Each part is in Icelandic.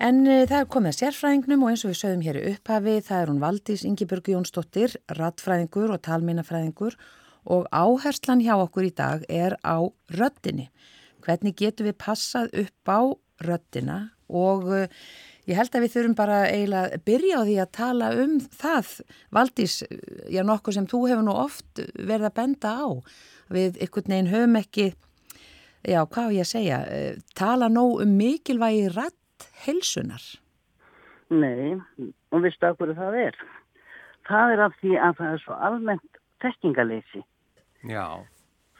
En uh, það er komið að sérfræðingnum og eins og við sögum hér upphafi, það er hún Valdís Ingeborg Jónsdóttir, rattfræðingur og talmínafræðingur og áherslan hjá okkur í dag er á röttinni. Hvernig getum við passað upp á röttina og uh, ég held að við þurfum bara eiginlega að byrja á því að tala um það. Valdís, já nokkuð sem þú hefur nú oft verið að benda á. Við ykkur neginn höfum ekki, já hvað ég að segja, tala nóg um mikilvægi ratt helsunar? Nei, og viðstu af hverju það er? Það er af því að það er svo almennt tekkingaleysi. Já.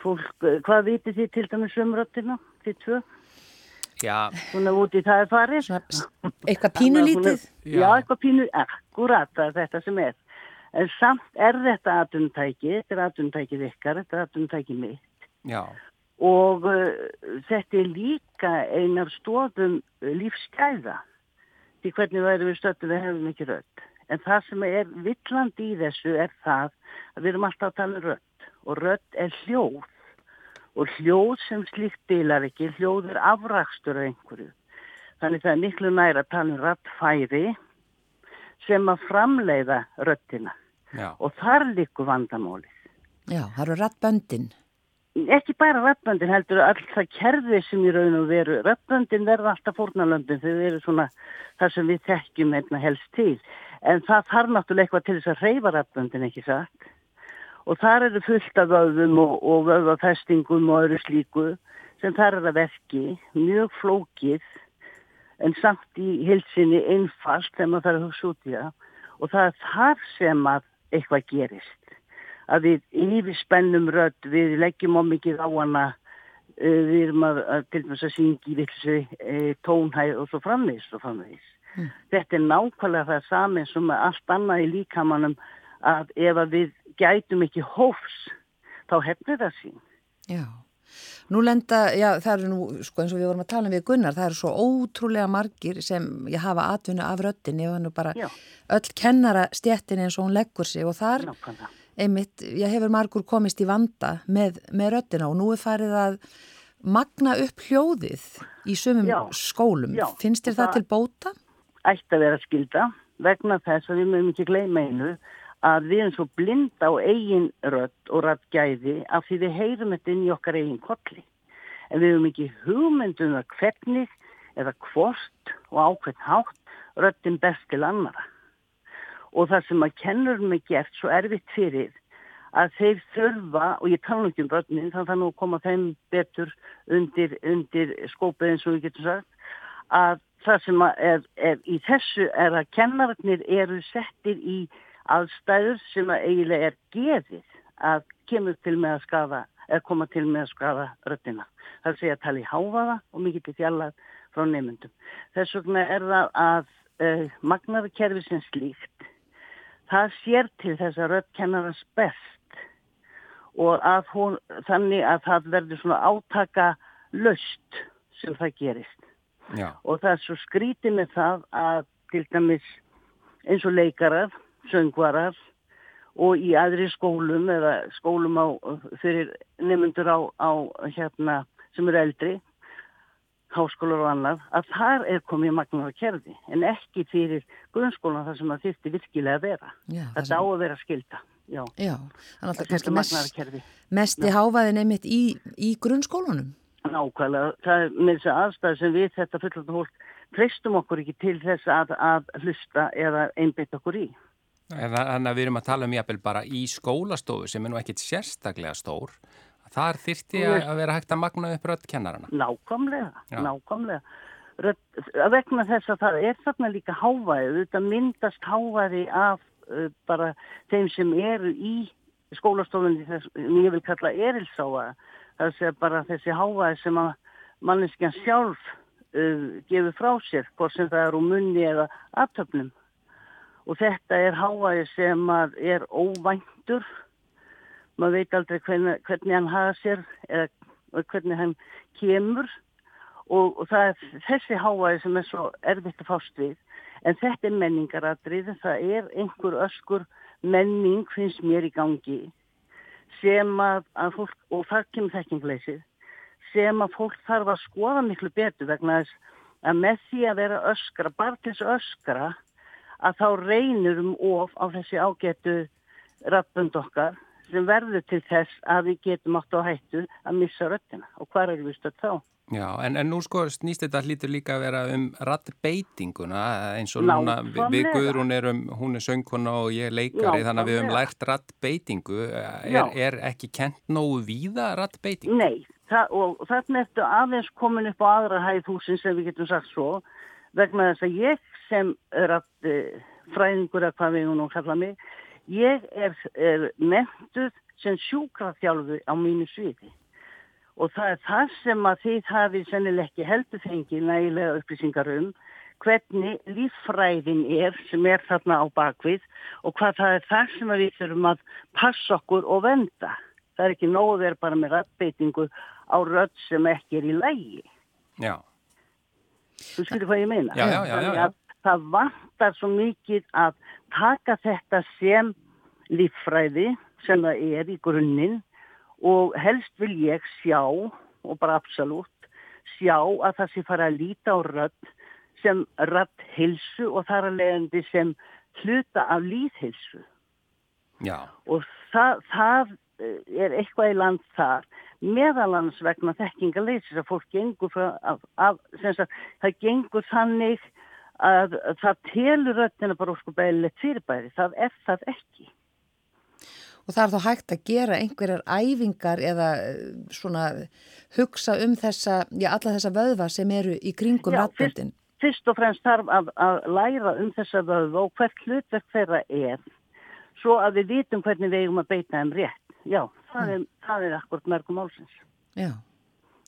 Fólk, eh, hvað vitið þið til dæmis um röttina, þið tvö? Já. Svona úti það er farið. Eitthvað pínulítið? Já, eitthvað pínu, akkurat það er þetta sem er. En samt er þetta aðunntæki, þetta er aðunntækið ykkar, þetta er aðunntækið mitt. Já og uh, þetta er líka einar stóðum uh, lífsgæða. Því hvernig væri við stöttum við hefum ekki rödd. En það sem er villandi í þessu er það að við erum alltaf að tala um rödd. Og rödd er hljóð. Og hljóð sem slíkt bilar ekki. Hljóð er afrakstur af einhverju. Þannig það er miklu næra að tala um röddfæri sem að framleiða röddina. Já. og þar likur vandamálið. Já, það eru röddböndin ekki bara rappböndin heldur all það kerfi sem í raun og veru rappböndin verða alltaf fórnalöndin þau eru svona það sem við þekkjum einna helst til. En það þarf náttúrulega eitthvað til þess að reyfa rappböndin ekki sagt og þar eru fullt af vöðum og, og vöðafestingum og öðru slíku sem þar er að verki mjög flókið en samt í hilsinni einfast þegar maður þarf að hugsa út í það. Og það er þar sem að eitthvað gerist að við yfirspennum rödd, við leggjum á mikið á hana, uh, við erum að, að til dæmis að syngja í vilsi uh, tónhæð og svo framvegis og framvegis. Mm. Þetta er nákvæmlega það saman sem allt annað í líkamannum að ef að við gætum ekki hófs, þá hefnir það sín. Já. Nú lenda, já það eru nú, sko eins og við vorum að tala um við Gunnar, það eru svo ótrúlega margir sem ég hafa atvinnu af röttinni og hann er bara já. öll kennara stjettin eins og hún leggur sig og þar Nákvæmlega einmitt, ég hefur margur komist í vanda með, með röttina og nú er farið að magna upp hljóðið í sumum já, skólum. Já, Finnst þér það, það til bóta? Ætti að vera skilda vegna þess að við mögum ekki gleyma einu að við erum svo blinda á eigin rött og röttgæði af því við heyrum þetta inn í okkar eigin kolli. En við höfum ekki hugmyndum að hvernig eða hvort og ákveðt hátt röttin best til annara og það sem að kennurum er gert svo erfitt fyrir að þeir þurfa, og ég tala ekki um börnin, þannig að nú koma þeim betur undir, undir skópið eins og við getum sagt, að það sem er, er í þessu er að kennararnir eru settir í aðstæður sem að eiginlega er gefið að kemur til með að skafa, eða koma til með að skafa röttina. Það sé að tala í háfaða og mikið til fjallað frá nefnundum. Þess vegna er það að uh, eh, magnarakerfi sem slíkt það sér til þess að rödd kennarans best og að hún, þannig að það verður svona átaka löst sem það gerist. Já. Og það er svo skrítið með það að til dæmis eins og leikarar, söngvarar og í aðri skólum eða skólum á, fyrir nefnundur á, á hérna sem eru eldri háskólar og annað, að þar er komið magnar kerfi en ekki fyrir grunnskólan þar sem það þýtti virkilega að vera. Já, þetta sem... á að vera skilta. Já, Já þannig að kannski mest, mest í háfaðin einmitt í, í grunnskólanum. Nákvæmlega, það er með þess aðstæð sem við þetta fullandi hólk treystum okkur ekki til þess að, að hlusta eða einbytt okkur í. Þannig að við erum að tala um jápil bara í skólastofu sem er nú ekkit sérstaklega stór Þar þyrti að vera hægt að magna upp röddkennarana. Nákvæmlega, Já. nákvæmlega. Rödd, vegna þess að það er þarna líka hávæði, þetta myndast hávæði af uh, bara þeim sem eru í skólastofunni þess, ég vil kalla erilsáa, það sé bara þessi hávæði sem að manneskjan sjálf uh, gefur frá sér, hvort sem það er úr munni eða aftöfnum. Og þetta er hávæði sem er óvæntur maður veit aldrei hvernig, hvernig hann hafa sér eða hvernig hann kemur. Og, og það er þessi háaði sem er svo erfitt að fást við. En þetta er menningaradrið það er einhver öskur menning finnst mér í gangi. Sem að, að fólk, og það kemur þekkingleysið sem að fólk þarf að skoða miklu betur vegna þess að með því að vera öskra, þess öskra, að þá reynir um of á þessi ágætu rappund okkar sem verður til þess að við getum átt á hættu að missa röttina og hvað er við stöld þá? Já, en, en nú sko snýst þetta hlítur líka að vera um rattbeitinguna eins og núna við, Guðrún erum, hún er söngkona og ég er leikari Já, þannig að við höfum lært rattbeitingu er, er ekki kent nógu víða rattbeiting? Nei, það, og þarna ertu aðeins komin upp á aðra hæðhúsin sem við getum sagt svo vegna þess að ég sem rattfræðingur eða hvað við hún og kalla mig ég er, er nefnduð sem sjúkraþjálfu á mínu sviði og það er það sem að þið hafið sennileg ekki heldur fengið nægilega upplýsingar um hvernig líffræðin er sem er þarna á bakvið og hvað það er það sem við þurfum að passa okkur og venda. Það er ekki nóð verið bara með rættbeitingu á rödd sem ekki er í lægi. Já. Þú skilur hvað ég meina? Já, já, já. já, já. Það vantar svo mikið að taka þetta sem líffræði sem það er í grunninn og helst vil ég sjá, og bara absolutt, sjá að það sé fara að líta á rödd sem rödd hilsu og þar að leiðandi sem hluta af líðhilsu. Já. Og það, það eh, er eitthvað í land þar meðalans vegna þekkingaleysis að fólk gengur frá, af, af, sagt, það gengur þannig að það telur röddina bara ósku bæðilegt fyrirbæri, það er það ekki og það er þá hægt að gera einhverjar æfingar eða eh, svona hugsa um þessa, já alla þessa vöðva sem eru í kringum ratböndin. Fyrst, fyrst og fremst þarf að, að læra um þessa vöðva og hvert hlutverk þeirra er svo að við vitum hvernig við eigum að beita þeim rétt. Já, það er, mm. er akkord mörgum álsins. Já.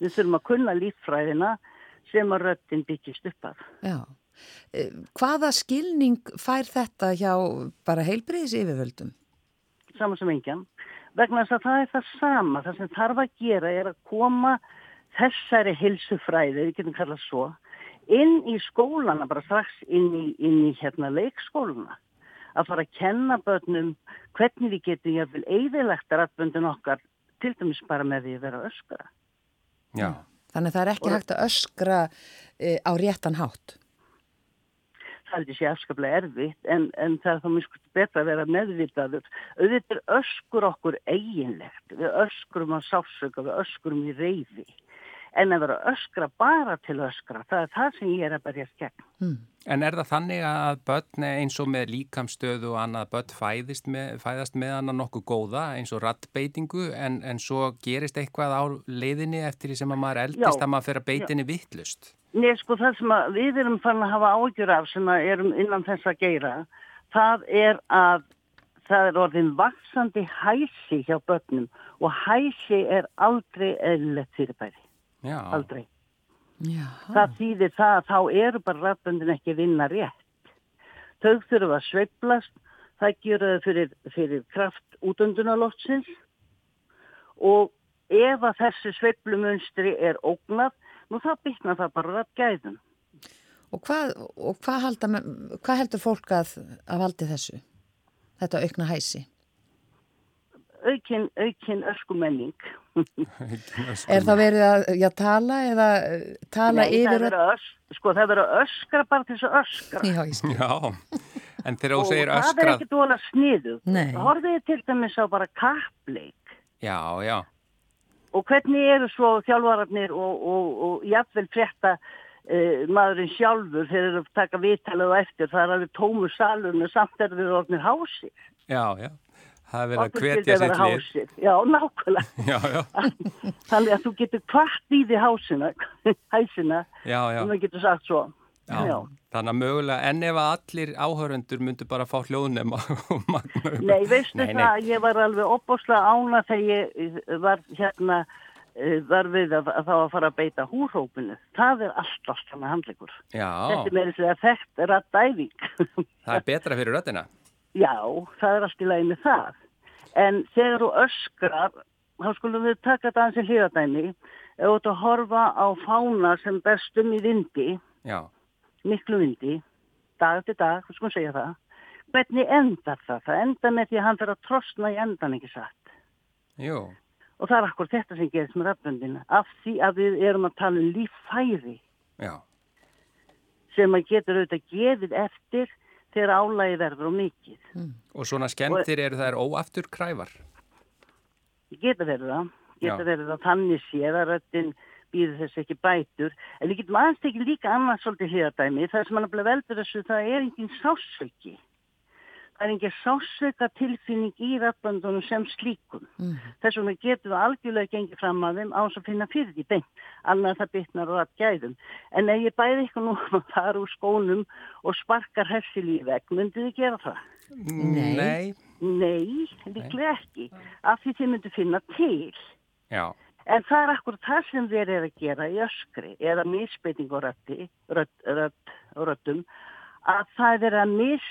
Við þurfum að kunna líffræðina sem að röttin byggist upp af. Já. Eh, hvaða skilning fær þetta hjá bara heilbriðis yfirvöldum? saman sem engjan vegna þess að það er það sama. Það sem þarf að gera er að koma þessari hilsufræði við getum kallað svo inn í skólana, bara strax inn í, inn í hérna leikskóluna að fara að kenna börnum hvernig við getum jáfnvel eðilegt rættböndin okkar til dæmis bara með því að vera öskra. Já. Þannig að það er ekki Og... hægt að öskra e, á réttan hátt taldi sér afskaplega erfitt en, en það er þá mjög betra að vera meðvitaður. Auðvitað er öskur okkur eiginlegt, við öskurum á sáfsöka, við öskurum í reyði en að vera öskra bara til öskra, það er það sem ég er að berja skegn. Hmm. En er það þannig að börn eins og með líkamstöðu og annað börn fæðist með, fæðast með annað nokkuð góða eins og rattbeitingu en, en svo gerist eitthvað á leiðinni eftir því sem að maður eldist já, að maður fer að beitinni vittlust? Nei, sko það sem við erum fann að hafa ágjur af sem erum innan þess að geira, það er að það er orðin vaksandi hæsi hjá börnum og hæsi er aldrei eðlilegt fyrirbæri. Já. Aldrei. Já. Það þýðir það að þá eru bara rafböndin ekki vinna rétt. Þau þurfa að sveiblast, það gjur þau fyrir, fyrir kraft útundunarlótsins og ef að þessi sveiblumunstri er ógnað Nú þá byggna það bara að gæðum. Og hvað, og hvað, halda, hvað heldur fólk að, að valdi þessu? Þetta aukna hæsi? Aukin, aukin öskumenning. er það verið að já, tala eða tala Nei, yfir? Það ös, sko það verið að öskra bara til þess að öskra. Já, já. en þegar þú segir öskra... Og það er ekki dóla sniðu. Nei. Horfiði til dæmis á bara kappleik. Já, já. Og hvernig eru svo þjálfararnir og, og, og jafnvel frétta uh, maðurinn sjálfur þegar þeir taka viðtalið og eftir, það er alveg tómu salun og samt er við orðinir hásir. Já, já, það er verið að hvetja sitt lið. Já, nákvæmlega. Já, já. Þannig að þú getur hvart í því hásina, hæsina, já. og það getur sagt svo. Já, já, þannig að mögulega, en ef allir áhöröndur myndu bara fá hljóðnema og magna upp. Nei, veistu nei, það, nei. ég var alveg opbáslega ána þegar ég var hérna, eh, var við að, að þá að fara að beita húrhópinu. Það er allt allt hann að handleikur. Já. Þetta er með þess að þetta er að dæfing. Það er betra fyrir röttina. Já, það er allt í með það. En þegar þú öskrar, þá skulum við taka þetta aðeins í hljóðadæmi, ef þú að horfa á fána sem bestum í vindi, Já miklu vindi, dag til dag, hvað sko að segja það, hvernig endar það? Það endar með því að hann fyrir að trostna í endan ekki satt. Jú. Og það er akkur þetta sem gerist með rafböndinu, af því að við erum að tala um líffæri. Já. sem að getur auðvitað gefið eftir þegar álægi verður og mikið. Mm. Og svona skemmtir eru þær óaftur kræfar? Geta verið það, geta verið það þannig séð að röttin býður þess ekki bætur, en við getum aðeins tekið líka annars svolítið hljóðadæmi, það sem mann að veldur þessu, það er enginn sásauki það er engin sásveika tilfinning í rappandunum sem slíkum. Mm. Þess vegna getum við algjörlega gengið fram að þeim á þess að finna fyrir því beint, annað það bytnar og að gæðum. En ef ég bæði ykkur nú að fara úr skónum og sparkar hessil í veg, myndið þið gera það? Nei. Nei, líklega ekki. Af því þið myndið finna til. Já. En það er akkur það sem þeir eru að gera í öskri eða misbeiting og rötti, rött, rött, röttum að það er að mis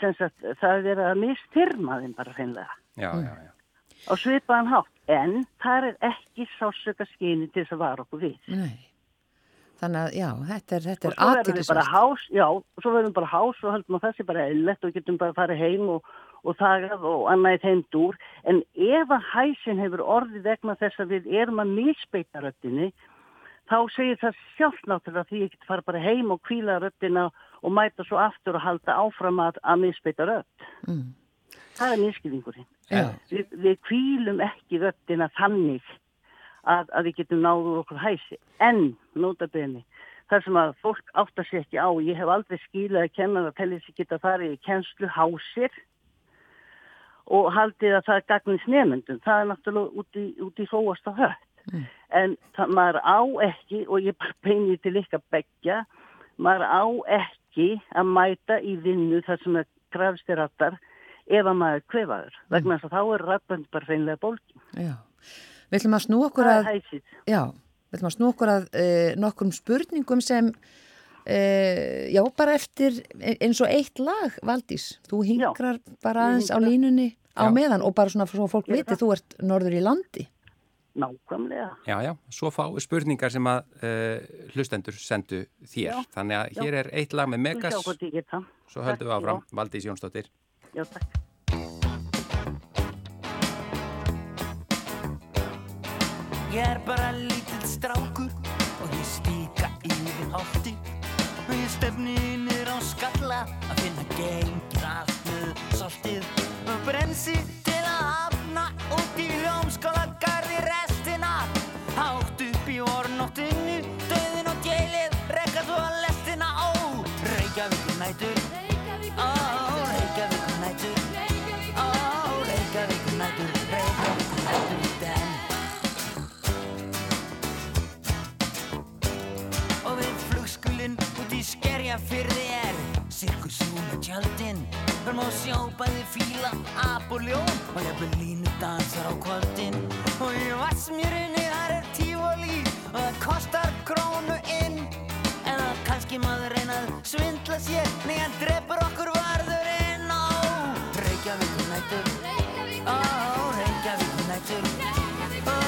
sagt, það er að mistyrma þeim bara finlega já, já, já. og svipaðan hátt en það er ekki sásöka skyni til þess að vara okkur við Nei. þannig að já, þetta er, þetta er og svo verðum við bara hás já, og svo verðum við bara hás og höldum að þessi bara eðlert og getum bara að fara heim og, og þagað og annað í þeim dúr en ef að hæsin hefur orðið vegna þess að við erum að misbeita röttinni þá segir það sjálf náttúrulega því ég get fara bara heim og kvíla röttina og mæta svo aftur og halda áfram að, að misbeita rött. Mm. Það er miskilingurinn. Yeah. Vi, við kvílum ekki röttina þannig að, að við getum náður okkur hæsi. En, nota beni, það sem að fólk áttar sér ekki á, ég hef aldrei skilað að kenna það til þess að geta farið í kennslu hásir og haldið að það er gagnins nefnendum. Það er náttúrulega út í, út í fóast á hött. Mm. En það, maður á ekki, og ég bara beinir til ykkar begja, maður á ekki að mæta í vinnu þar sem það krafst er rattar ef að maður kvefaður. Mm. Vegna þess að þá er rattbönd bara hreinlega bólki. Já, við ætlum að snú okkur að, já, við ætlum að snú okkur að e, nokkrum spurningum sem e, já, bara eftir eins og eitt lag, Valdís. Þú hingrar bara aðeins á línunni á já. meðan og bara svona svo fólk viti, þú ert norður í landi. Nákvæmlega. Já, já, svo fá spurningar sem að uh, hlustendur sendu þér. Já, Þannig að já. hér er eitt lag með Megas. Svo höldum við áfram. Já. Valdís Jónsdóttir. Já, takk. Ég er bara lítill strákur og ég stíka yfir hálti og ég stefni innir á skalla að finna með saltið og brensi til að hafna út í hljómskóla gardi rest Hátt upp í orðnóttinu Döðin og djælið Rekka svo að lestina. Ó, Reykjavík nætur og ég byrð línu dansar á kvöldinn Og í vassmjörinni þar er tífóli Og það kostar krónu inn. En það kannski maður reynað svindla sér. Hann drefur okkur varðurinn Ó, Reykjavík nættur Ó, Reykjavík nættur Ó,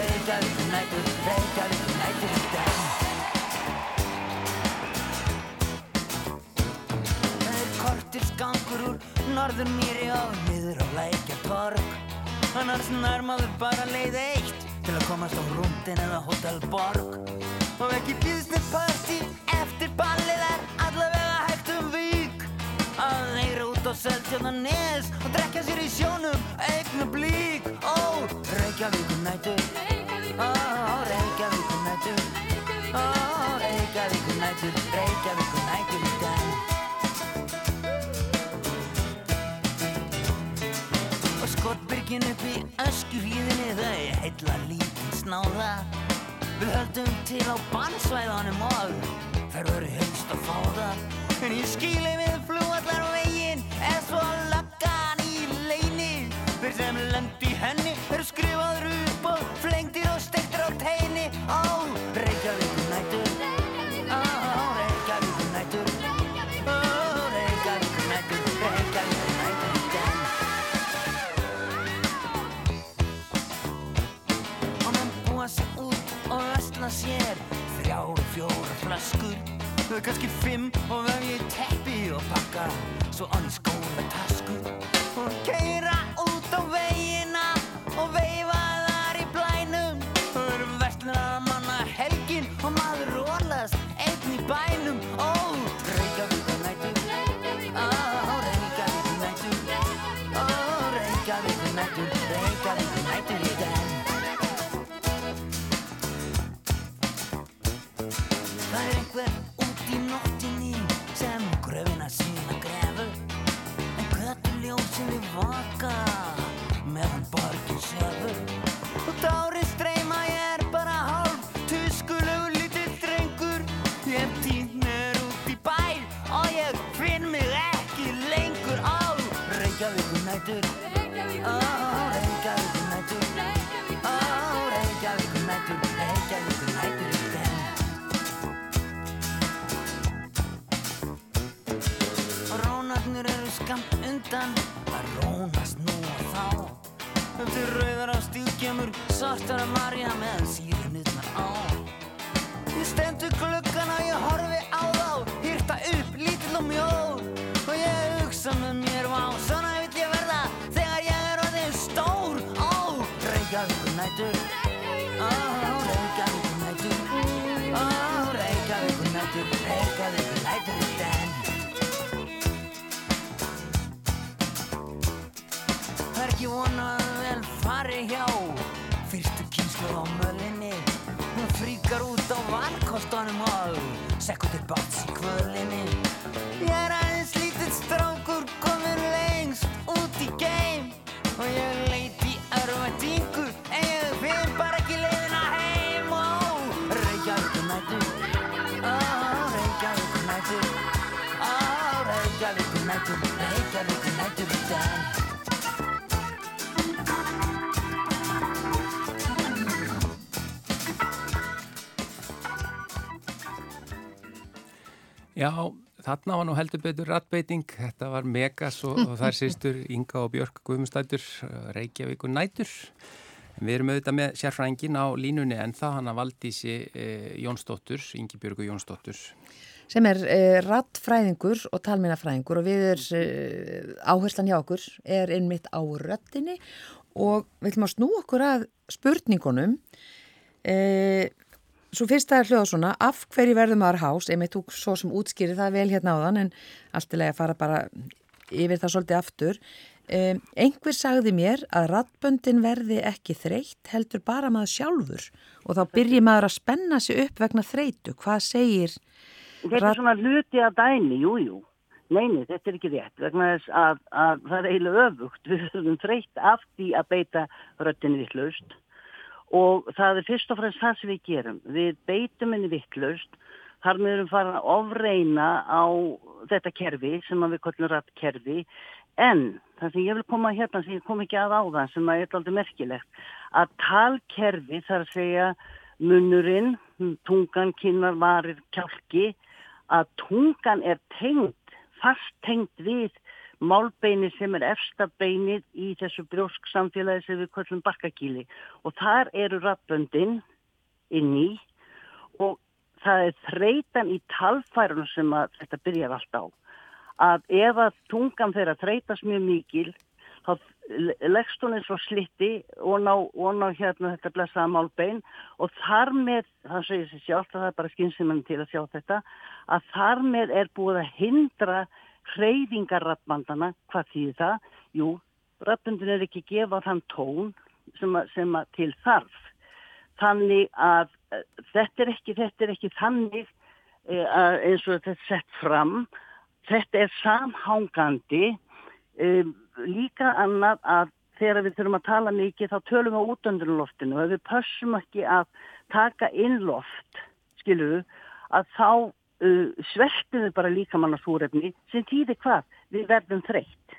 Reykjavík nættur Reykjavík nættur gangur úr norður mýri og niður á lækja torg annars nærmaður bara leið eitt til að komast á rúndin eða hotelborg og ekki party eftir ballið er allavega hægt um vík. Að þeirra út á seltjóna nes og drekja sér í sjónum eignu blík. Ó, Reykjavíkur nætur ó, Reykjavíkur nætur ó, Reykjavíkur nætur Reykjavíkur nætur í den Skotbyrgin upp í öskuhýðinni þau heitla lítinn snáða Við höldum til á bannsvæðanum og ferður helst að fá það. En ég skýli við flúallar veginn er svo laggan í leini Þeir sem lendi henni eru skrifaður upp þau er kannski fimm og vefji teppi og pakka svo annir skóla taskur valkostunum og Sekkur til báts í kvölinni Já, þarna var nú heldur betur rattbeiting, þetta var Megas og, og þær sýstur Inga og Björk Guðmundstætur, Reykjavík og Nætur. Við erum auðvitað með sérfrængin á línunni en það hann að valdísi e, Jónsdóttur, Ingi Björgu Jónsdóttur. Sem er e, rattfræðingur og talmennafræðingur og við er e, áherslan hjá okkur er einmitt á röttinni og við ætlum að snú okkur að spurningunum. E, Svo fyrst það er hljóða svona, af hverju verður maður hás, einmitt þú svo sem útskýri það vel hérna á þann en alltilega fara bara yfir það svolítið aftur. Um, einhver sagði mér að rattböndin verði ekki þreytt heldur bara maður sjálfur og þá byrjir maður að spenna sig upp vegna þreytu. Hvað segir? Þetta er svona hluti að dæmi, jújú. Jú. Neini, þetta er ekki rétt vegna þess að, að það er eiginlega öfugt. Við höfum þreytt af því að beita röttinni vittlaust og það er fyrst og fremst það sem við gerum. Við beitum henni vittlaust, þar með erum farin að ofreina á þetta kerfi sem við kollum rætt kerfi, en það sem ég vil koma hérna sem ég kom ekki að á það sem er alltaf merkilegt, að talkerfi þarf að segja munurinn, tungan, kinnar, varir, kjálki, að tungan er tengt, fast tengt við málbeini sem er efstabeinið í þessu brjósk samfélagi sem við kvöllum barkakíli og þar eru rappöndin inn í og það er þreytan í talfærunum sem þetta byrjar allt á. Að ef að tungan þeirra þreytast mjög mikil þá leggst hún eins og slitti og ná, og ná hérna þetta blessaða málbein. Og þar með, það segir sér sjálf það er bara skynsiminnum til að sjá þetta að þar með er búið að hindra hreyfingar rappmandana, hvað þýðir það? Jú, rappundin er ekki gefa þann tón sem, að, sem að til þarf. Þannig að uh, þetta er ekki, þetta er ekki þannig uh, eins og þetta er sett fram. Þetta er samhángandi. Um, líka annað að þegar við þurfum að tala mikið þá tölum við á útöndunloftinu og ef við pössum ekki að taka inn loft, skiluðu, að þá uh, sveltum við bara líkamann á súrefni sem týðir hvað? Við verðum þreytt.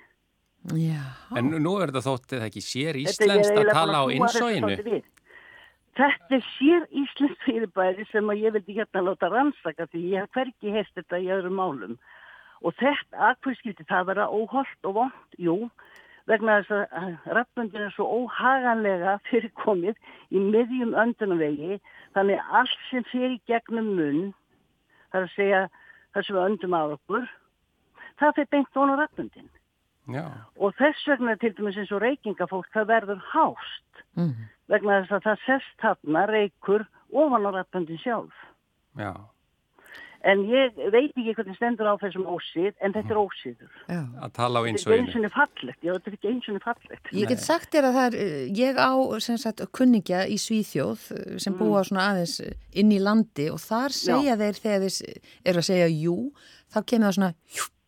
Já. En nú er þetta þóttið það ekki sér íslenskt að tala á insóinu. Þetta er sér íslenskt fyrirbæri sem ég vildi hérna láta rannsaka því ég hef hverki heist þetta í öðrum málum. Og þetta, að hvað skilti það vera óholt og vond? Jú, vegna þess að rappundin er svo óhaganlega fyrirkomið í miðjum öndunavegi þannig að allt sem fyrir gegnum munn það er að segja það sem við öndum á okkur, það fyrir beint vonu rappundin. Já. Og þess vegna til dæmis eins og reykingafólk það verður hást Mm. vegna þess að það sest þarna reykur ofan á rappundin sjálf. Já. En ég veit ekki hvernig stendur á þessum ósið, en þetta er ósiður. Já. Að tala á Þetta er ekki insóinu. eins og fallegt, já þetta er ekki eins og fallegt. Ég get sagt þér að það er, eh, ég á sem sagt kunningja í Svíþjóð eh, sem búa svona aðeins eh, inn í landi og þar segja þeir þegar þeir eru að segja jú, þá kemur það svona hjúp.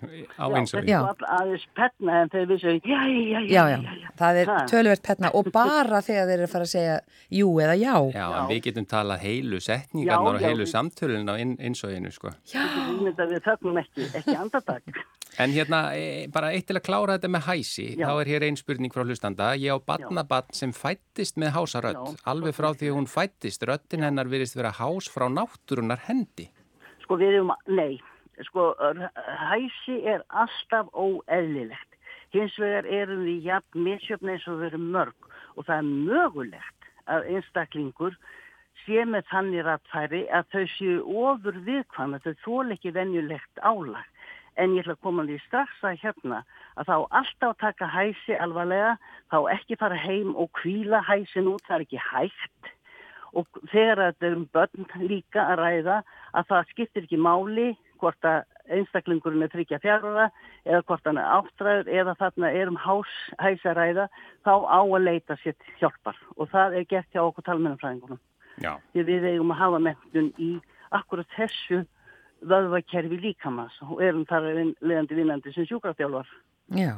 Á. Já. Þetta er aðeins penna en þegar við segjum, já, já, já, Já, já, það er Ha. tölvert petna og bara þegar þeir eru að fara að segja jú eða já. Já, en við getum talað heilu setningarnar og heilu samtölun á in, insóinu, sko. Já, við þögnum ekki, ekki andartak. En hérna, e, bara eitt til að klára þetta með hæsi, Já. þá er hér ein spurning frá hlustanda. Ég á badnabann sem fættist með hásarödd, alveg frá því að hún fættist. Röddin hennar virðist vera hás frá náttúrunar hendi. Sko við erum, nei, sko, hæsi er alltaf óeðlilegt. Hins vegar erum við jafn misjöfn eins og við erum mörg og það er mögulegt að einstaklingur sé með þannig rættfæri að þau séu ofur viðkvæm að þau þól ekki venjulegt álag. En ég ætla að koma því strax að hérna að þá alltaf taka hæsi alvarlega, þá ekki fara heim og kvíla hæsin út, það er ekki hægt og þegar þetta er um börn líka að ræða að það skiptir ekki máli hvort að einstaklingurinn er þryggja fjárhóra eða hvort hann er áttræður eða þarna er um hás, hæsa ræða þá á að leita sér hjálpar og það er gert hjá okkur talmennafræðingunum. Því við eigum að hafa mentun í akkurat þessu vöðvakerfi líkamans og erum þar leðandi vinnandi sem sjúkraftjálfar. Já,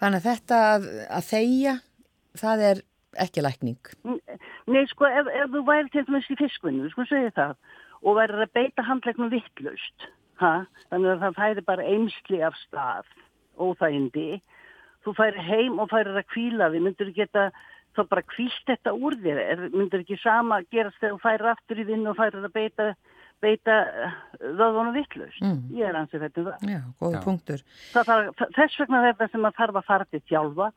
þannig að þetta að, að þeia, það er ekki lækning. Nei, sko, ef, ef þú væri til dæmis í fiskvinnu, sko segja það, og væri að beita handlegnum vittlaust, þannig að það færi bara eimsli af stað, óþægindi, þú færi heim og færi að kvíla því, myndur þú geta þá bara kvílt þetta úr þér, myndur ekki sama gerast þegar þú færi aftur í vinnu og færi að beita, beita þáðunum vittlaust. Mm. Ég er ansið þetta um það. Já, góða Já. punktur. Þarf, þess vegna þetta sem að þarf að fara til þjálfa,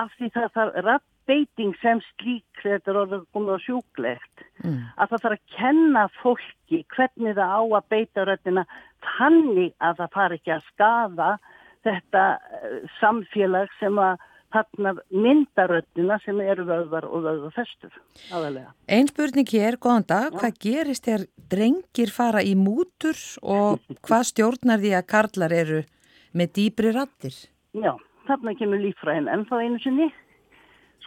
af því það þarf beiting sem slík þetta er orðið komið á sjúklegt mm. að það þarf að kenna fólki hvernig það á að beita röttina þannig að það fari ekki að skafa þetta uh, samfélag sem að þarna myndaröttina sem eru vöðvar og vöðvarfestur aðalega. Einn spurning hér, góðan dag, Já. hvað gerist þér drengir fara í mútur og hvað stjórnar því að karlar eru með dýbri rattir? Já, þarna kemur lífræðin en þá einu sinni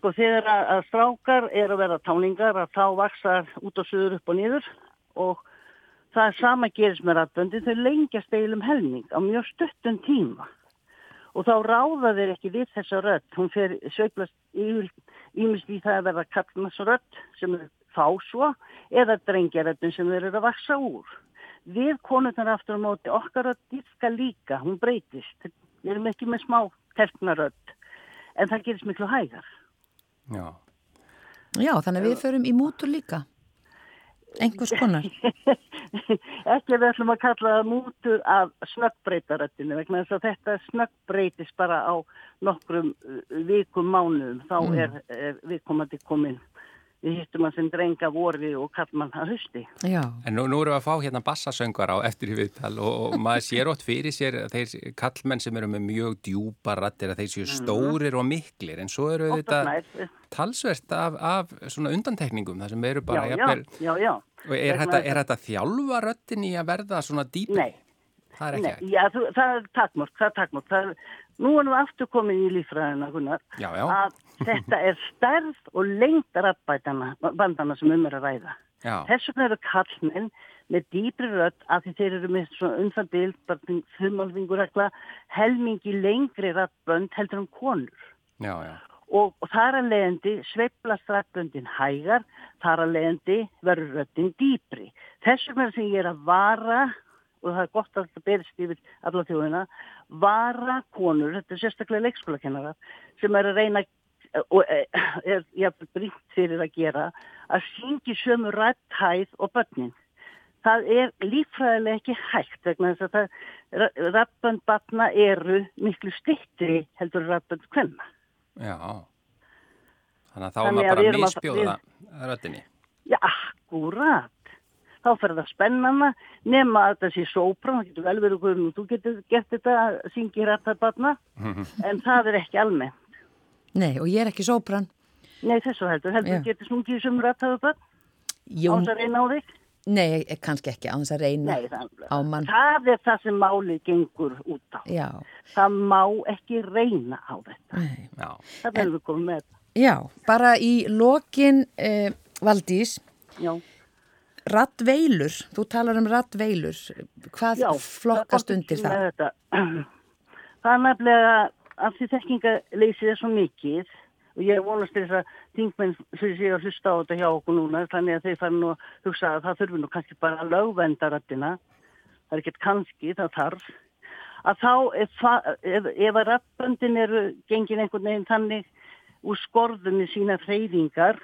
Sko þegar að strákar er að vera táningar að þá vaksar út og söður upp og niður. Og það er sama gerist með rættböndi þau lengjast eilum helming á mjög stuttum tíma. Og þá ráða þeir ekki við þessa rött, hún fer söglast ímest í það að verða kallnarsrött sem er fásva eða drengjaröttin sem þeir eru að vaksa úr. Við konurnar aftur á móti okkar rött diffka líka, hún breytist, við erum ekki með smá terknarött en það gerist miklu hægar. Já. Já, þannig að við förum í mútur líka. Engus konar. Ekki við ætlum að kalla það mútur af snöggbreytarættinu vegna þess að þetta snöggbreytist bara á nokkrum uh, vikum mánuðum. Þá mm. er, er viðkomandi komin við hittum að sem drenga voru og kallmann að husti. Já. En nú, nú erum við að fá hérna bassasöngar á eftir í viðtal og, og maður sér ótt fyrir sér að þeir kallmenn sem eru með mjög djúpa rattir að þeir séu mhm. stórir og miklir en svo eru þetta talsvert af, af svona undantekningum það sem eru bara já, jafnvel, já, já, já. Og er þetta, er þetta þjálfa röttin í að verða svona dýpi? Nei. Það er ekki ekki. Já, þú, það er takmort, það er takmort. Það er, nú er nú aftur komin í lífræðina, að þetta er stærð og lengt rappbandana sem um er að ræða. Þess vegna eru kallmenn með dýbri rött að því þeir eru með umfandild, þumalvingurakla, helmingi lengri rappbönd heldur um konur. Já, já. Og, og þar að leiðandi sveiplast rappböndin hægar, þar að leiðandi verður röttin dýbri. Þess vegna sem ég er að vara og það er gott að þetta berist yfir alla þjóðina, vara konur, þetta er sérstaklega leikskólakennara, sem er að reyna og e, er jáfnveg bríkt fyrir að gera að syngi sömu rættæð og börnin. Það er lífræðilega ekki hægt vegna þess að rappönd batna eru miklu stittri heldur rappönd hvenna. Já, þannig að þá er maður bara að misbjóða röttinni. Já, akkurat. Þá fer það spennana nema að það sé sópran, það getur vel verið hvernig þú getur gert þetta að syngi rættæð batna en það er ekki almennt. Nei, og ég er ekki sóbrann. Nei, þessu heldur. Heldur þú getur smungið sem rættaðu börn? Á þess að reyna á þig? Nei, kannski ekki á þess að reyna Nei, það, á mann. Það er það sem málið gengur út á. Já. Það má ekki reyna á þetta. Nei. Já. Það verður við komið með þetta. Já, bara í lokin eh, Valdís. Já. Rattveilur, þú talar um rattveilur. Hvað Já, flokkast undir það? Það er nefnilega af því þekkingarleysið er svo mikið og ég vonast þess að þingmenn fyrir sig að hlusta á þetta hjá okkur núna þannig að þeir fara nú að hugsa að það þurfi nú kannski bara að lögvenda rættina það er ekkert kannski, það þarf að þá ef, ef, ef að rættböndin eru gengin einhvern veginn þannig úr skorðunni sína freyðingar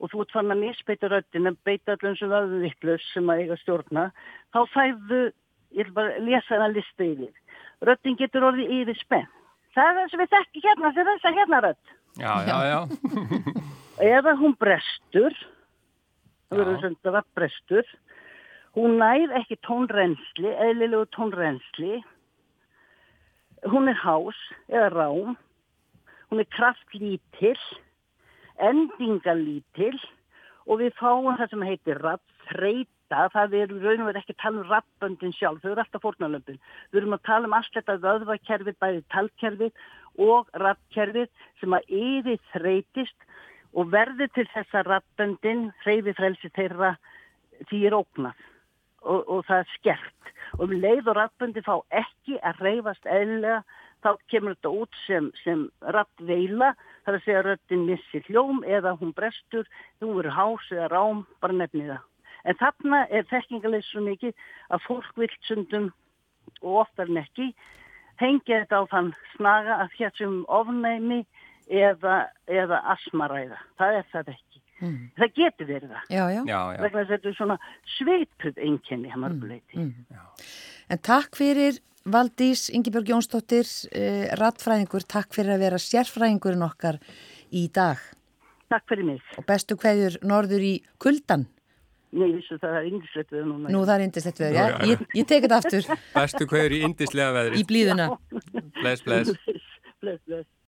og þú ert fann að misbeita rættin að beita allir eins og aðviklus sem að eiga stjórna þá fæðu ég vil bara lesa hana lista yfir. Röttin getur orðið yfir spenn. Það er það sem við þekki hérna, það er þess að hérna rött. Já, já, já. Eða hún brestur, það verður sem þetta var brestur, hún nær ekki tónrensli, eðlilegu tónrensli, hún er hás eða rám, hún er kraftlítill, endingalítill og við fáum það sem heitir rappþreita, það er raun og verið ekki að tala um rappböndin sjálf, þau eru alltaf fórnalömpin. Við erum að tala um allt þetta vöðvakerfið, bæði talkerfið og rappkerfið sem að yfir þreytist og verður til þessa rappböndin, hreyfi frelsi þeirra því er ógnað og, og það er skert. Og um leið og rappböndi fá ekki að hreyfast eðlilega þá kemur þetta út sem, sem rappveila, þar að segja að röttin missir hljóm eða hún brestur, hún verður hás eða rám, bara nefni það. En þarna er þekkingarleis svo mikið að fólk vilt sundum og oftar en ekki hengja þetta á þann snaga að þessum ofnæmi eða, eða asmaræða. Það er það ekki. Mm. Það getur verið það. Já, já. já, já. Vegna þess að þetta er svona sveipuð einkenni að mörguleiti. Mm, mm. En takk fyrir Valdís, Yngibjörg Jónsdóttir, eh, rattfræðingur, takk fyrir að vera sérfræðingurinn okkar í dag. Takk fyrir mig. Og bestu hverjur norður í kuldan. Nei, vissu það er indislegt veður núna. Nú það er indislegt veður, já. Ég, ég tek þetta aftur. Bestu hverjur í indislega veðri. Í blíðuna. Bless, bless. bless, bless.